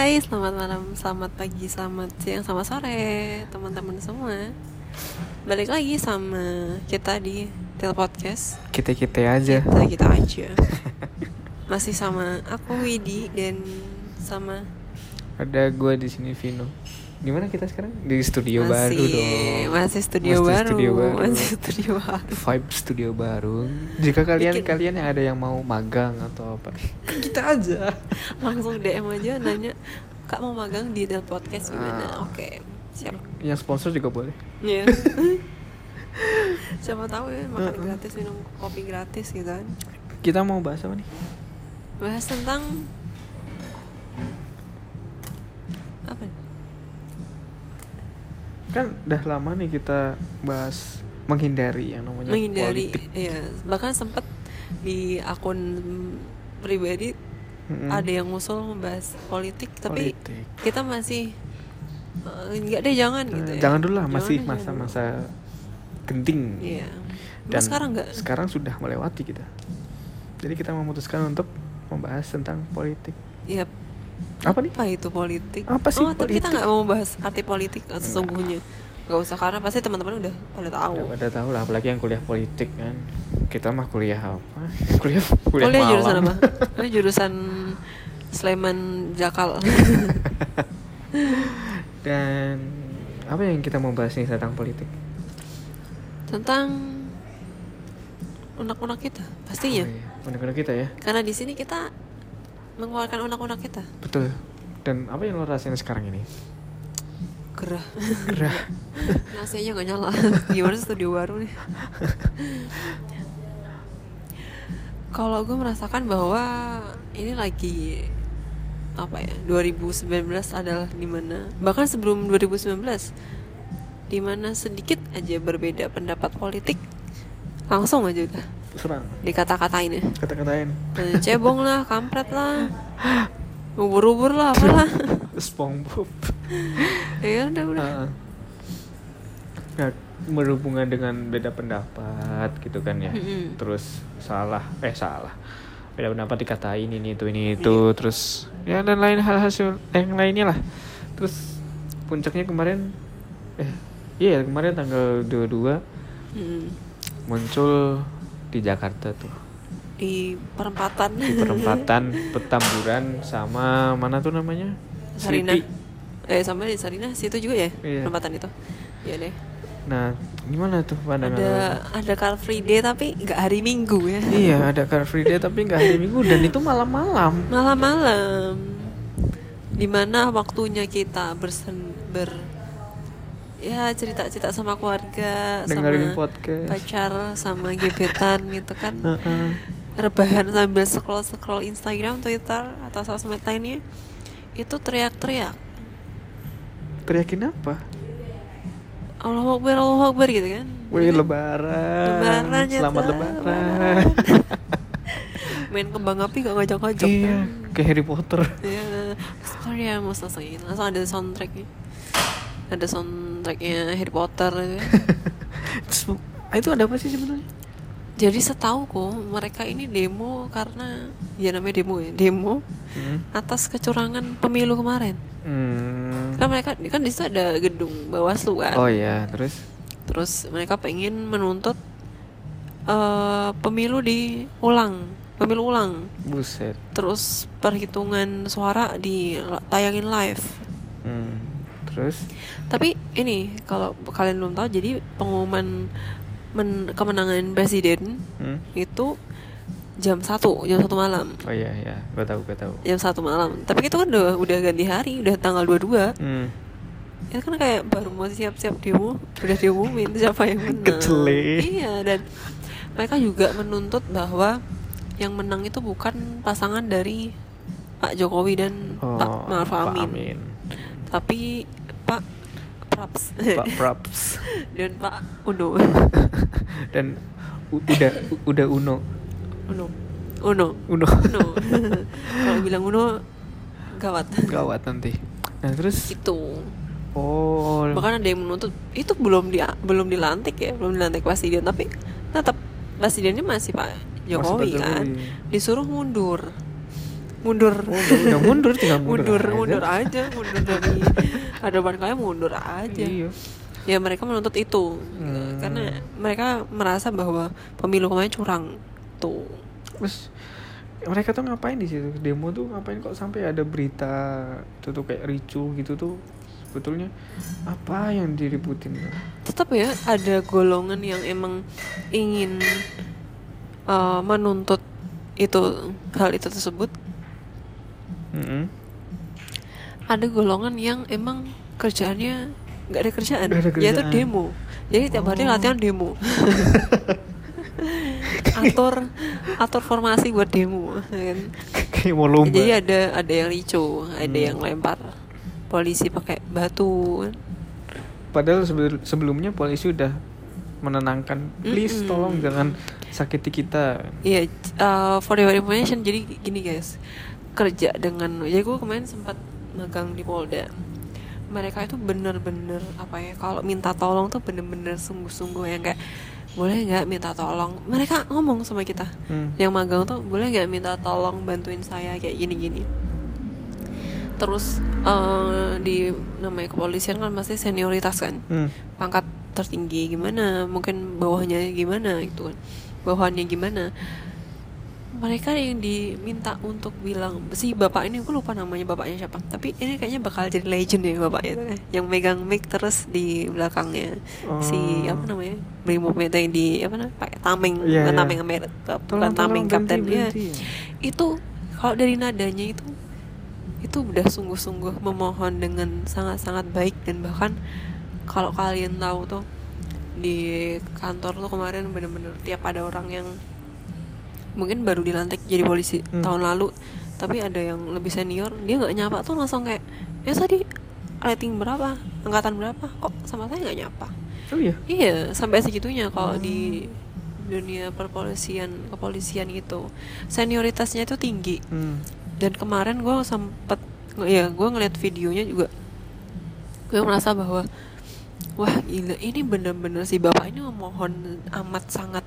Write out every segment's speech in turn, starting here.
Hai, selamat malam, selamat pagi, selamat siang, selamat sore teman-teman semua. Balik lagi sama kita di Tel Podcast. kita kita aja Kita kita aja. Masih sama aku Widi dan sama ada gue di sini Vino gimana kita sekarang di studio masih baru dong masih studio Masih baru, studio baru. masih studio baru. vibe studio baru jika kalian Bikin- kalian yang ada yang mau magang atau apa kita aja Langsung DM aja nanya, Kak mau magang di Tel Podcast gimana? Ah. Oke, siap. yang sponsor juga boleh Iya. Siapa tahu ya makan Uh-uh. gratis, minum kopi gratis gitu kan. kita mau bahas apa nih bahas tentang apa nih? Kan udah lama nih kita bahas menghindari yang namanya menghindari politik. ya bahkan sempat di akun pribadi Mm-mm. ada yang ngusul membahas politik tapi Politik. kita masih eh, enggak deh jangan Eh, gitu ya. jangan dulu lah masih masa-masa genting. Iya. Dan sekarang enggak? sekarang sudah melewati kita. Jadi kita memutuskan untuk membahas tentang politik. Ya apa nih? Apa itu politik? Apa sih oh tapi kita politik? nggak mau bahas arti politik eh, sesungguhnya. Nggak usah karena pasti teman-teman udah pada tahu. Udah pada tahu lah apalagi yang kuliah politik kan. Kita mah kuliah apa? Kuliah kuliah, kuliah malam. jurusan apa? Kuliah jurusan Sleman Jakal. Dan apa yang kita mau bahas nih tentang politik? Tentang unak-unak kita pastinya. Oh, iya. Undang-undang kita ya. Karena di sini kita mengeluarkan unak-unak kita? Betul. Dan apa yang lo rasain sekarang ini? Gerah. Gerah. Nasinya nggak nyala. Gimana studio baru nih? Kalau gue merasakan bahwa ini lagi apa ya 2019 adalah di mana bahkan sebelum 2019 di mana sedikit aja berbeda pendapat politik langsung aja udah serang dikata-katain ya kata-katain Eh, cebong lah kampret lah ubur-ubur lah apalah SpongeBob ya udah udah Ah. Nah, berhubungan dengan beda pendapat gitu kan ya. Terus salah, eh salah. Beda pendapat dikatain ini itu ini itu terus ya dan lain hal hasil yang lainnya lah. Terus puncaknya kemarin eh iya kemarin tanggal 22 Mm. muncul di Jakarta tuh di perempatan di perempatan Petamburan sama mana tuh namanya? Sarina Slipi. eh sama di Sarina situ juga ya Iya. perempatan itu Iya deh Nah, gimana tuh pandangan lo? ada ada car free day tapi nggak hari minggu ya Iya, ada Car Free Day tapi nggak hari Minggu dan itu malam-malam. malam-malam di mana waktunya kita bersen ber ya cerita-cerita sama keluarga Dengerin sama podcast. pacar sama gebetan gitu kan Heeh. rebahan sambil scroll scroll Instagram Twitter atau sosmed lainnya itu teriak-teriak Teriakin apa? Allah Akbar Allah Akbar gitu kan Wih, lebaran. Lebaran ya, Selamat Tuh. lebaran. main kembang api gak ngajak-ngajak iya, kayak Harry Potter. Iya, sorry ya mau selesai Langsung ada soundtracknya Ada soundtracknya Harry Potter gitu. Terus, itu ada apa sih sebenarnya? Jadi setauku mereka ini demo karena Ya namanya demo ya Demo Hmm. atas kecurangan pemilu kemarin Hmm. Kan mereka kan di situ ada gedung Bawaslu kan Oh iya, terus Terus mereka pengen menuntut eh pemilu diulang Pemilu ulang buset. Terus perhitungan suara ditayangin live Hmm. Terus Tapi ini kalau kalian belum tahu jadi pengumuman men- kemenangan presiden hmm? itu jam 1, jam 1 malam. Oh iya iya, gua tahu gua tahu. Jam 1 malam. Tapi itu kan udah udah ganti hari, udah tanggal 22. Hmm. Itu kan kayak baru mau siap-siap demo, udah diumumin siapa yang menang. Kecele. Iya, dan mereka juga menuntut bahwa yang menang itu bukan pasangan dari Pak Jokowi dan Oh, Pak Maruf Pak Amin. Tapi Pak Praps Pak Praps. dan Pak Uno. Dan udah udah Uno. Uno. Uno. Uno. Uno. Kalau bilang Uno gawat. Gawat nanti. Nah, terus Itu. oh Bahkan ada yang menuntut itu belum di belum dilantik ya, belum dilantik presiden tapi tetap presidennya masih Pak Jokowi Pak kan. Jokowi. Disuruh mundur. Mundur udah, udah mundur tinggal mundur, mundur aja. mundur aja mundur dari hadapan kalian mundur aja Iya. ya mereka menuntut itu Hmm. karena mereka merasa bahwa pemilu kemarin curang tuh Terus mereka tuh ngapain di situ? Demo tuh ngapain kok sampai ada berita itu tuh kayak ricu gitu tuh sebetulnya apa yang diributin? tetap ya ada golongan yang emang ingin uh, menuntut itu hal itu tersebut Mm-mm. ada golongan yang emang kerjaannya nggak ada kerjaan, Nggak ada yaitu kerjaan. demo jadi tiap hari Oh. latihan demo atur atur formasi buat demo ya kan. kayak mau lomba. jadi ada ada yang ricu ada Hmm. yang lempar polisi pakai batu kan. Padahal sebelum- sebelumnya polisi udah menenangkan, please Mm-mm. tolong jangan sakiti kita. Iya, uh, for your information, jadi gini guys, kerja dengan, ya gue kemarin sempat magang di Polda. Mereka itu bener-bener apa ya, kalau minta tolong tuh bener-bener sungguh-sungguh yang kayak boleh nggak minta tolong. Mereka ngomong sama kita, Hmm. yang magang tuh boleh nggak minta tolong bantuin saya kayak gini-gini. Terus uh, di namanya kepolisian kan pasti senioritas kan Hmm. pangkat tertinggi gimana mungkin bawahnya gimana gitu kan bawahannya gimana mereka yang diminta untuk bilang si bapak ini gue lupa namanya bapaknya siapa tapi ini kayaknya bakal jadi legend ya bapaknya itu yang megang mic terus di belakangnya si Oh. apa namanya brimopnya yang di apa namanya pakai tameng Iya, bukan iya. tameng Amerika bukan tameng kapten ya itu kalau dari nadanya itu itu udah sungguh-sungguh memohon dengan sangat-sangat baik dan bahkan kalau kalian tahu tuh di kantor tuh kemarin bener-bener tiap ada orang yang mungkin baru dilantik jadi polisi Hmm. tahun lalu tapi ada yang lebih senior dia nggak nyapa tuh langsung kayak ya tadi rating berapa? Angkatan berapa? Kok sama saya nggak nyapa? Oh iya. Iya, sampai segitunya kalau di dunia perpolisian kepolisian gitu. Senioritasnya itu tinggi. Hmm. dan kemarin gue sempet ya gue ngeliat videonya juga gue merasa bahwa wah gila ini bener-bener si bapak ini memohon amat sangat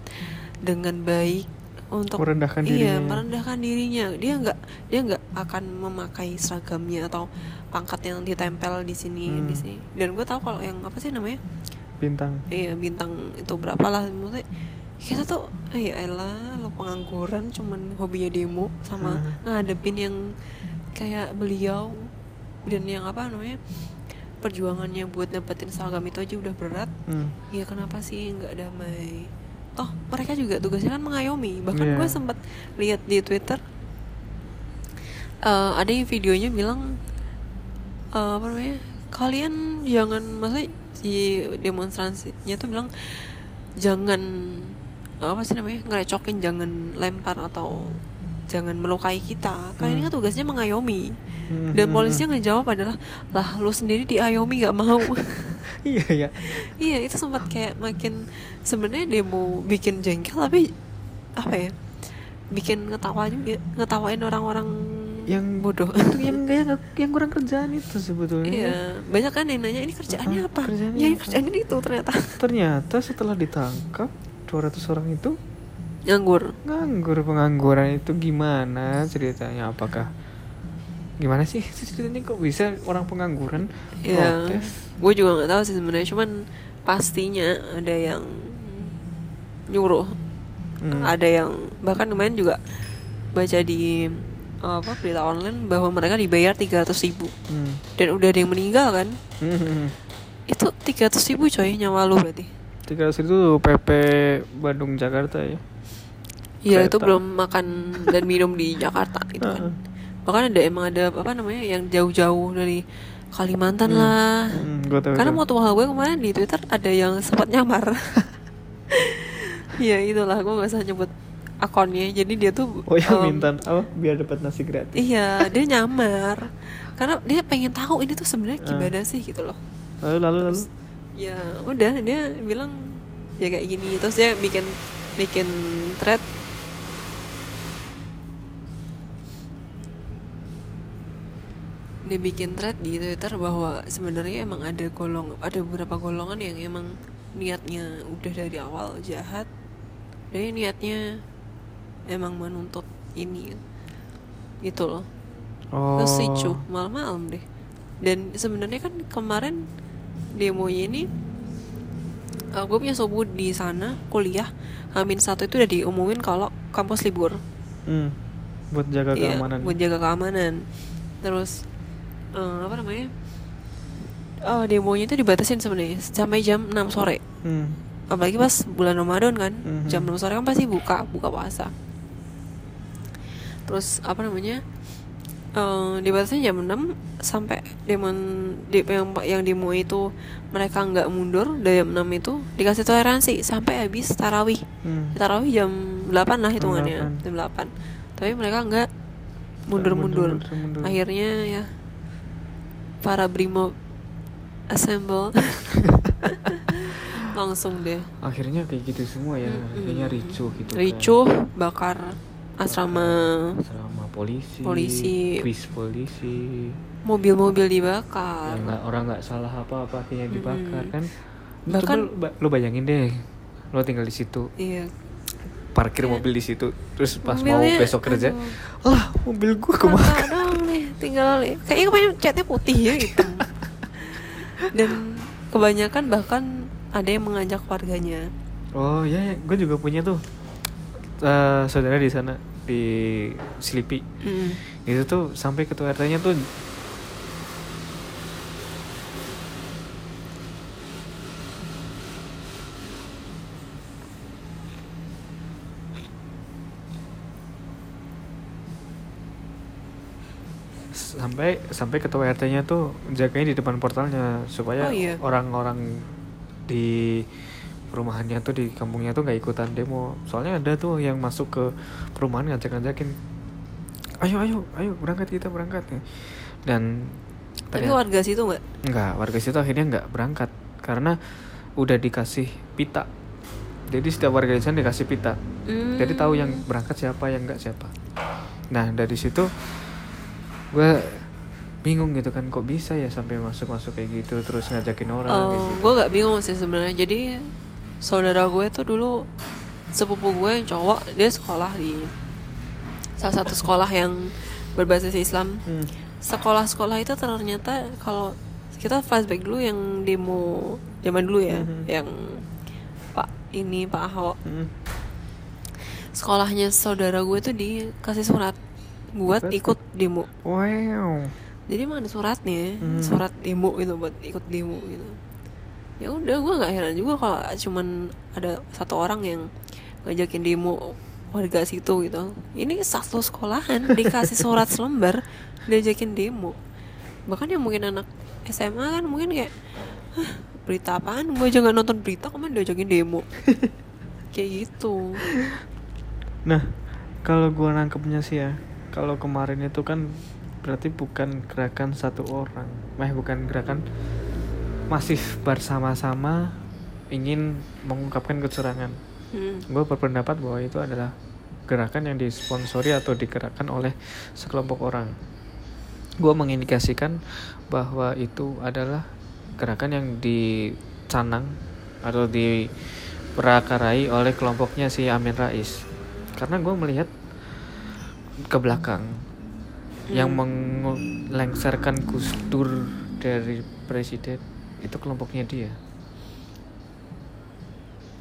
dengan baik untuk Merendahkan iya dirinya. merendahkan dirinya dia nggak dia nggak akan memakai seragamnya atau pangkat yang ditempel di sini Hmm. di sini dan gue tahu kalau yang apa sih namanya Bintang. iya bintang itu berapa lah maksudnya kita tuh ya elah lo pengangguran cuman hobinya demo sama Hmm. ngadepin yang kayak beliau dan yang apa namanya perjuangannya buat dapetin seragam itu aja udah berat Hmm. ya kenapa sih nggak damai toh mereka juga tugasnya kan mengayomi. Bahkan Iya. gue sempat lihat di twitter eh, ada yang videonya bilang eh, apa namanya kalian jangan maksudnya si demonstrasinya tuh bilang jangan apa sih namanya ngerecokin jangan lempar atau jangan melukai kita. Kalian ini kan tugasnya mengayomi. Hmm, dan hmm, polisi yang ngejawab adalah lah lu sendiri diayomi nggak mau Iya ya. Iya itu sempat kayak makin sebenarnya demo bikin jengkel tapi apa ya bikin ngetawa juga ngetawain orang-orang Yang bodoh. Itu yang kayak yang kurang kerjaan itu sebetulnya. iya banyak kan yang nanya ini kerjaannya apa? kerjaannya ya apa? kerjaannya itu ternyata Ternyata setelah ditangkap 200 orang itu nganggur. nganggur pengangguran itu gimana ceritanya apakah gimana sih? Ceritanya kok bisa orang pengangguran? Ya protes gue juga nggak tahu sih sebenarnya cuman pastinya ada yang nyuruh. Hmm. ada yang bahkan kemarin juga baca di apa berita online bahwa mereka dibayar 300 ribu. Hmm. dan udah ada yang meninggal kan? Hmm. itu 300 ribu coy nyawa lu berarti. 300 itu PP Bandung Jakarta ya? Iya itu belum makan dan minum di Jakarta itu kan. Bahkan ada emang ada apa namanya yang jauh-jauh dari Kalimantan lah. Hmm, gua tahu Karena mau tua gue kemarin di Twitter ada yang sempat nyamar. Iya itulah gue gak usah nyebut akunnya. Jadi dia tuh oh yang em, minta apa biar dapat nasi gratis Iya dia nyamar. Karena dia pengen tahu ini tuh sebenarnya Ah. gimana sih gitu loh. lalu lalu lalu Ya udah dia bilang ya kayak gini terus dia bikin bikin thread dia bikin thread di Twitter bahwa sebenarnya emang ada golong ada beberapa golongan yang emang niatnya udah dari awal jahat. Dan niatnya emang menuntut ini gitu loh. Oh. terus malam-malam deh. Dan sebenarnya kan kemarin demonya ini gue punya subuh di sana kuliah. Amin satu itu udah diumumin kalau kampus libur. Hmm, buat jaga Iya, keamanan. buat jaga keamanan. Terus eh, apa namanya oh demonya itu dibatasin sebenarnya sampai jam 6 sore Hmm, apalagi pas bulan Ramadan kan Mhm. jam 6 sore kan pasti buka buka puasa terus apa namanya eh dibatasi jam 6 sampai demon di, yang yang demo itu mereka nggak mundur dari jam 6 itu dikasih toleransi sampai habis tarawih hmm. tarawih jam 8 lah hitungannya 8. jam 8 tapi mereka nggak mundur-mundur. akhirnya ya para brimo assemble. Langsung deh. Akhirnya kayak gitu semua ya. Mm-mm. akhirnya ricuh gitu kan. ricuh bakar asrama. Sama polisi Polisi. bis polisi. Mobil-mobil Ya, dibakar nggak orang nggak salah apa apa akhirnya dibakar Mm-mm. kan Bahkan- Coba ba- lo bayangin deh lo tinggal di situ. Iya. Parkir mobil di situ terus pas Mobilnya, mau besok kerja aduh. lah mobil gua ke mana tinggal kayaknya kebanyakan catnya putih ya gitu dan kebanyakan bahkan ada yang mengajak warganya oh ya, ya. gue juga punya tuh eh, saudara di sana di Slipi Mm. itu tuh sampai ketua RT-nya tuh sampai sampai ketua RT-nya tuh jagain di depan portalnya supaya Oh, iya. orang-orang di perumahannya tuh di kampungnya tuh nggak ikutan demo soalnya ada tuh yang masuk ke perumahan ngajak-ngajakin ayo ayo ayo berangkat kita berangkat dan tapi ternyata- warga situ nggak Enggak, warga situ akhirnya nggak berangkat karena udah dikasih pita. Jadi setiap warga di sana dikasih pita. Hmm. Jadi tahu yang berangkat siapa, yang nggak siapa. Nah dari situ gue bingung gitu kan kok bisa ya sampai masuk-masuk kayak gitu terus ngajakin orang kayak Oh, gitu. gue gak bingung sih sebenarnya. Jadi saudara gue tuh dulu sepupu gue yang cowok dia sekolah di salah satu sekolah yang berbasis Islam. Hmm. Sekolah-sekolah itu ternyata kalau kita flashback dulu yang demo zaman dulu ya, Mhm. yang Pak ini Pak Ahok Hmm. sekolahnya saudara gue tuh dikasih surat buat ikut demo. Wow. Jadi emang ada suratnya, Hmm. surat demo gitu buat ikut demo gitu. Ya udah gue nggak heran juga kalau cuman ada satu orang yang ngajakin demo warga situ gitu. Ini satu sekolahan dikasih surat selembar diajakin demo. Bahkan yang mungkin anak SMA kan mungkin kayak "Hah, berita apaan? Gue aja nggak nonton berita, kok main diajakin demo. kayak gitu. Nah, kalau gua nangkepnya sih ya, kalau kemarin itu kan berarti bukan gerakan satu orang, eh bukan gerakan masif bersama-sama ingin mengungkapkan kecurangan. Hmm. Gue berpendapat bahwa itu adalah gerakan yang disponsori atau digerakkan oleh sekelompok orang. Gue mengindikasikan bahwa itu adalah gerakan yang dicanang atau diperakarai oleh kelompoknya si Amin Rais. Karena gue melihat ke belakang yang melengsarkan Gus Dur dari presiden itu kelompoknya dia.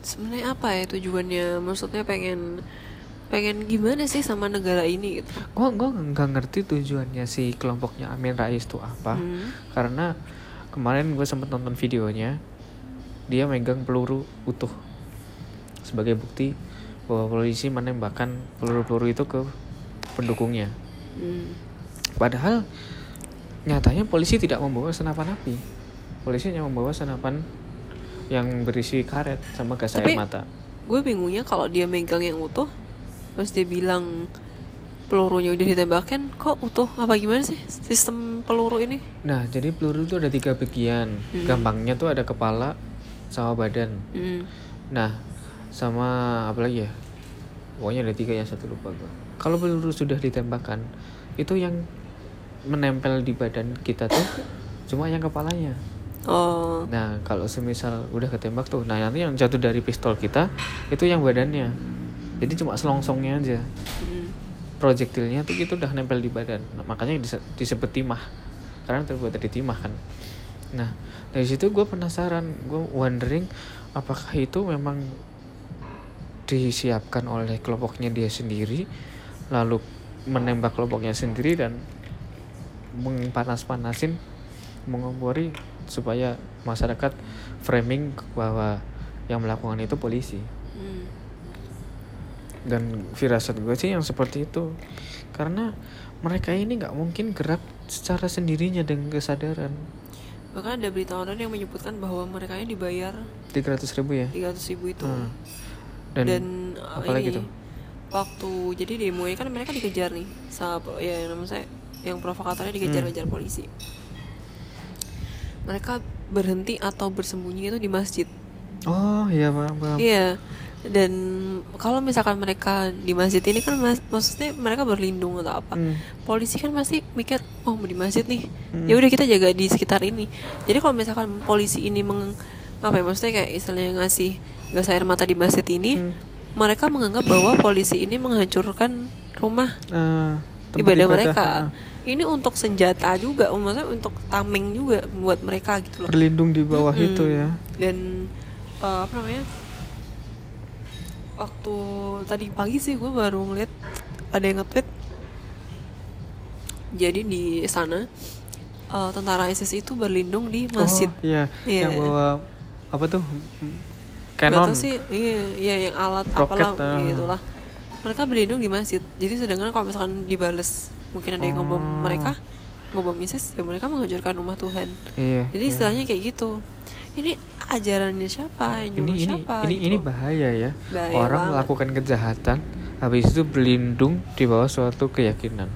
Sebenarnya apa ya tujuannya? Maksudnya pengen pengen gimana sih sama negara ini gitu? Gua gua nggak ngerti tujuannya si kelompoknya Amin Rais itu apa. Hmm. Karena kemarin gue sempet nonton videonya, dia megang peluru utuh sebagai bukti bahwa polisi menembakkan peluru-peluru itu ke pendukungnya. Hmm. Padahal nyatanya polisi tidak membawa senapan api. Polisi hanya membawa senapan yang berisi karet sama gas air Tapi- mata. Gue bingungnya kalau dia megang yang utuh, terus dia bilang pelurunya udah ditembakkan, kok utuh? Apa gimana sih sistem peluru ini? Nah, jadi peluru itu ada tiga bagian. Hmm. Gampangnya tuh ada kepala sama badan. Hmm. Nah, sama apa lagi ya? Pokoknya ada tiga yang satu lupa gua. Kalau peluru sudah ditembakkan, itu yang menempel di badan kita tuh cuma yang kepalanya. Oh, Nah, kalau semisal udah ketembak tuh, nah nanti yang jatuh dari pistol kita itu yang badannya. Jadi cuma selongsongnya aja. hmm. projektilnya tuh itu udah nempel di badan Nah, makanya dise- disebut timah karena terbuat dari timah kan nah dari situ gue penasaran gue wondering apakah itu memang disiapkan oleh kelompoknya dia sendiri lalu menembak kelompoknya sendiri dan mengpanas-panasin mengompori supaya masyarakat framing bahwa yang melakukan itu polisi. Hmm. dan firasat gue sih yang seperti itu. Karena mereka ini nggak mungkin gerak secara sendirinya dengan kesadaran. Bahkan ada berita online yang menyebutkan bahwa mereka ini dibayar 300 ribu ya? 300 ribu itu. Hmm. dan, dan, apalagi ini, tuh? waktu jadi demo kan mereka dikejar nih sama ya namanya saya yang provokatornya dikejar-kejar Hmm. polisi mereka berhenti atau bersembunyi itu di masjid oh iya paham paham iya dan kalau misalkan mereka di masjid ini kan mas- maksudnya mereka berlindung atau apa Hmm. polisi kan pasti mikir oh di masjid nih Hmm. ya udah kita jaga di sekitar ini jadi kalau misalkan polisi ini meng apa ya maksudnya kayak istilahnya ngasih gas air mata di masjid ini Hmm. mereka menganggap bahwa polisi ini menghancurkan rumah Ah, tempat ibadah, mereka ah. Ini untuk senjata juga maksudnya untuk tameng juga buat mereka gitu loh. Berlindung di bawah Mm-mm. itu ya. Dan eh, apa namanya waktu tadi pagi sih gue baru ngeliat ada yang nge-tweet. Jadi di sana eh, tentara ISIS itu berlindung di masjid. Oh, iya. Iya. yang bawa apa tuh? Gak Canon tau sih iya, iya yang alat Roket, apalah ah. gitu lah mereka berlindung di masjid. Jadi sedangkan kalau misalkan dibales mungkin ada yang ngebom Oh. mereka ngebom ISIS ya mereka menghancurkan rumah Tuhan iya jadi iya. istilahnya kayak gitu ini ajarannya siapa ini ini siapa ini gitu. ini bahaya ya Bahaya orang banget. melakukan kejahatan habis itu berlindung di bawah suatu keyakinan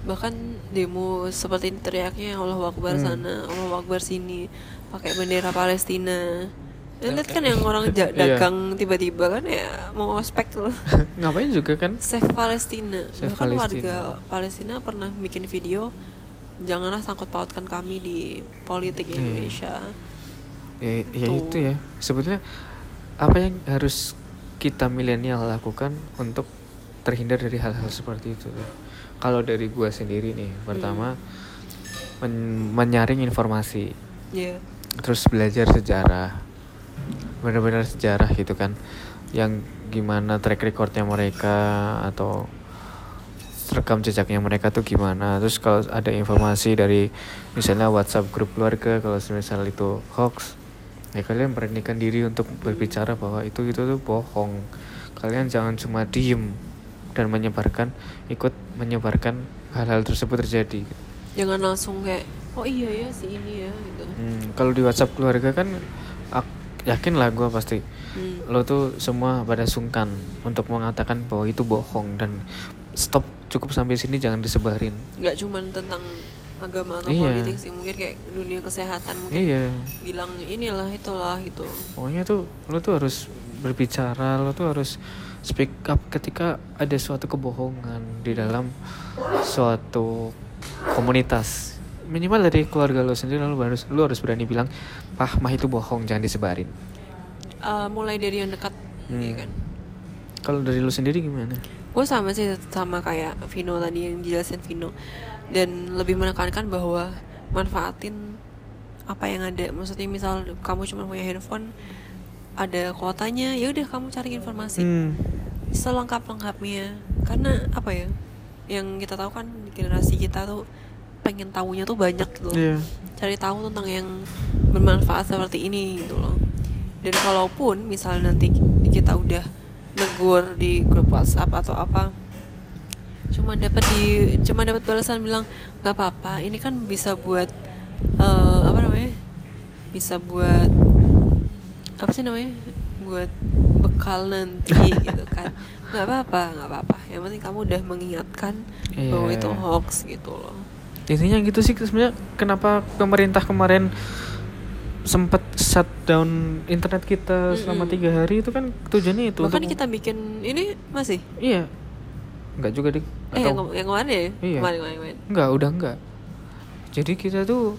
bahkan demo seperti ini teriaknya Allah Akbar Hmm. sana Allah Akbar sini pakai bendera Palestina Ya, lihat kan yang orang Iya. dagang tiba-tiba kan ya mau ospek tuh. Ngapain juga kan? Save Palestina. Save bahkan Palestina. warga Palestina. Pernah bikin video janganlah sangkut pautkan kami di politik Hmm. Indonesia. Ya, ya Tuh. itu ya. Sebetulnya apa yang harus kita milenial lakukan untuk terhindar dari hal-hal seperti itu kalau dari gua sendiri nih pertama men- menyaring informasi. Ya terus belajar sejarah benar-benar sejarah gitu kan. Yang gimana track recordnya mereka atau rekam jejaknya mereka tuh gimana. Terus kalau ada informasi dari misalnya WhatsApp grup keluarga kalau misal itu hoax ya kalian beranikan diri untuk berbicara bahwa itu itu tuh bohong. Kalian jangan cuma diem dan menyebarkan ikut menyebarkan hal-hal tersebut terjadi. Jangan langsung kayak oh iya ya si ini ya gitu. Hmm, kalau di WhatsApp keluarga kan ak- yakin lah gue pasti Hmm. lo tuh semua pada sungkan untuk mengatakan bahwa itu bohong dan stop cukup sampai sini jangan disebarin. nggak cuman tentang agama atau Iya. politik sih mungkin kayak dunia kesehatan mungkin Iya, bilang inilah itulah gitu pokoknya tuh lo tuh harus berbicara, lo tuh harus speak up ketika ada suatu kebohongan di dalam suatu komunitas. Minimal dari keluarga lo sendiri lo harus lo harus berani bilang, "Pah, mah itu bohong, jangan disebarin." Eh, mulai dari yang dekat Hmm. ya kan Kalau dari lo sendiri gimana? gue sama sih sama kayak Vino tadi yang jelasin Vino dan lebih menekankan bahwa manfaatin apa yang ada maksudnya misal kamu cuma punya handphone ada kuotanya ya udah kamu cari informasi Hmm. selengkap lengkapnya karena apa ya yang kita tahu kan generasi kita tuh pengen tahunya tuh banyak gitu loh. Iya. cari tahu tentang yang bermanfaat seperti ini gitu loh. Dan kalaupun misal nanti kita udah negur di grup WhatsApp atau apa cuma dapat di cuma dapat balasan bilang nggak apa-apa ini kan bisa buat eh, apa namanya bisa buat apa sih namanya buat bekal nanti gitu kan. Nggak apa-apa nggak apa-apa yang penting kamu udah mengingatkan bahwa Iya. itu hoax gitu loh. Intinya gitu sih sebenarnya kenapa pemerintah kemarin sempat shutdown internet kita selama Mm-mm. tiga hari itu kan tujuannya itu bahkan untuk- kita bikin ini masih? Iya. Nggak juga dik. Eh yang, yang kemarin ya? Iya. kemarin kemarin, kemarin. nggak udah nggak. Jadi kita tuh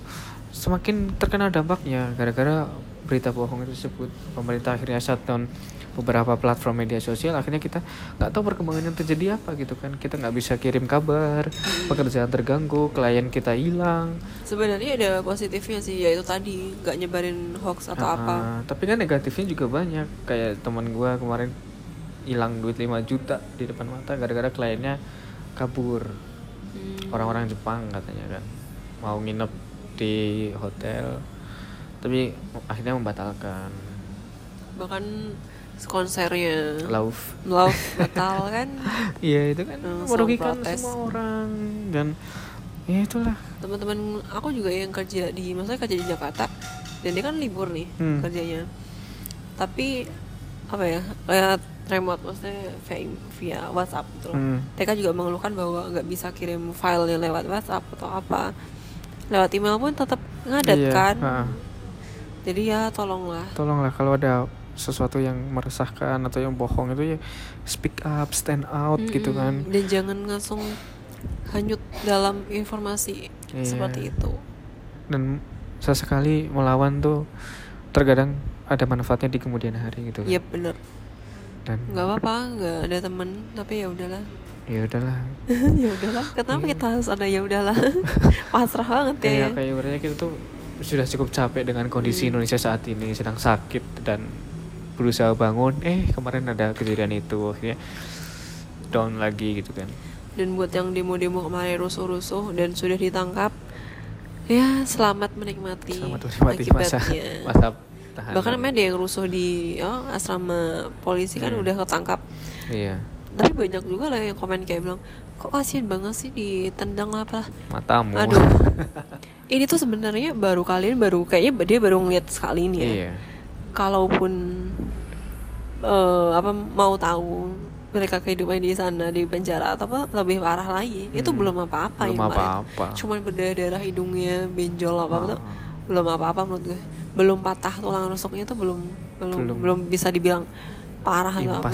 semakin terkena dampaknya gara-gara berita bohong tersebut pemerintah akhirnya shutdown beberapa platform media sosial akhirnya kita nggak tahu perkembangan yang terjadi apa gitu kan. Kita nggak bisa kirim kabar pekerjaan terganggu klien kita hilang. Sebenarnya ada positifnya sih yaitu tadi nggak nyebarin hoax atau Ah, apa. tapi kan negatifnya juga banyak. Kayak teman gua kemarin hilang duit 5 juta di depan mata gara-gara kliennya kabur. Hmm, orang-orang Jepang katanya kan mau nginep di hotel tapi akhirnya membatalkan. Bahkan konsernya love love batal kan? Iya itu kan Hmm, merugikan semua orang dan ya itulah. Teman-teman aku juga yang kerja di maksudnya kerja di Jakarta dan dia kan libur nih Hmm. kerjanya. Tapi apa ya kayak remote maksudnya via, via WhatsApp gitu loh. Hmm. mereka juga mengeluhkan bahwa nggak bisa kirim filenya lewat WhatsApp atau apa. Lewat email pun tetap ngadat Iya, kan? ha. jadi ya tolonglah. Tolonglah kalau ada sesuatu yang meresahkan atau yang bohong itu ya speak up stand out gitu kan dan jangan langsung hanyut dalam informasi Iya. seperti itu dan sesekali melawan tuh terkadang ada manfaatnya di kemudian hari gitu kan. Iya bener dan nggak apa-apa nggak ada temen tapi ya udahlah ya udahlah ya udahlah kenapa Iya. kita harus ada ya udahlah pasrah banget ya kayak kayak ibaratnya kita tuh sudah cukup capek dengan kondisi Hmm. Indonesia saat ini sedang sakit dan berusaha bangun eh kemarin ada kejadian itu akhirnya down lagi gitu kan. Dan buat yang demo-demo kemarin rusuh-rusuh dan sudah ditangkap ya selamat menikmati selamat menikmati masa akibatnya. masa tahanan. Bahkan emang ada yang rusuh di oh, asrama polisi kan Hmm. udah ketangkap. Iya. Tapi banyak juga lah yang komen kayak bilang kok kasihan banget sih ditendang apa? Matamu. Aduh. Ini tuh sebenarnya baru kalian baru kayaknya dia baru ngeliat sekali ini ya. Iya. Kalaupun eh, apa mau tahu mereka kehidupan di sana di penjara atau apa lebih parah lagi itu Hmm. belum apa-apa Belum apa-apa. cuman berdarah hidungnya benjol apa apa Ah. tuh belum apa-apa menurut gue belum patah tulang rusuknya tuh belum belum Belum. belum, bisa dibilang parah atau apa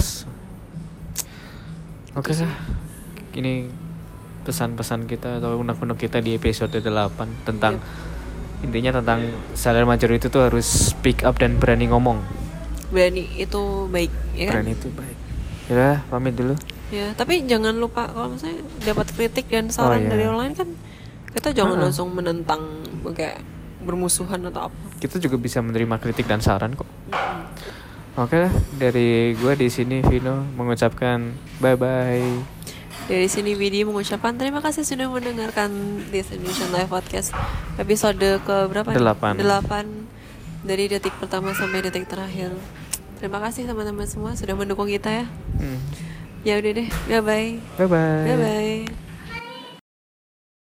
oke lah ini pesan-pesan kita atau unek-unek kita di episode 8 tentang intinya tentang sadar major itu tuh harus speak up dan berani ngomong berani itu baik ya kan? Berani itu baik. Ya pamit dulu. Ya tapi jangan lupa kalau misalnya dapat kritik dan saran iya. dari orang lain kan kita jangan Ah. langsung menentang kayak bermusuhan atau apa. Kita juga bisa menerima kritik dan saran kok. Oke lah dari gue di sini Vino mengucapkan bye bye Dari sini Widi mengucapkan terima kasih sudah mendengarkan This Indonesian Live Podcast. Episode ke berapa? Delapan. Delapan dari detik pertama sampai detik terakhir. Terima kasih teman-teman semua sudah mendukung kita ya. Hmm. Ya udah deh, bye bye. bye bye Bye bye.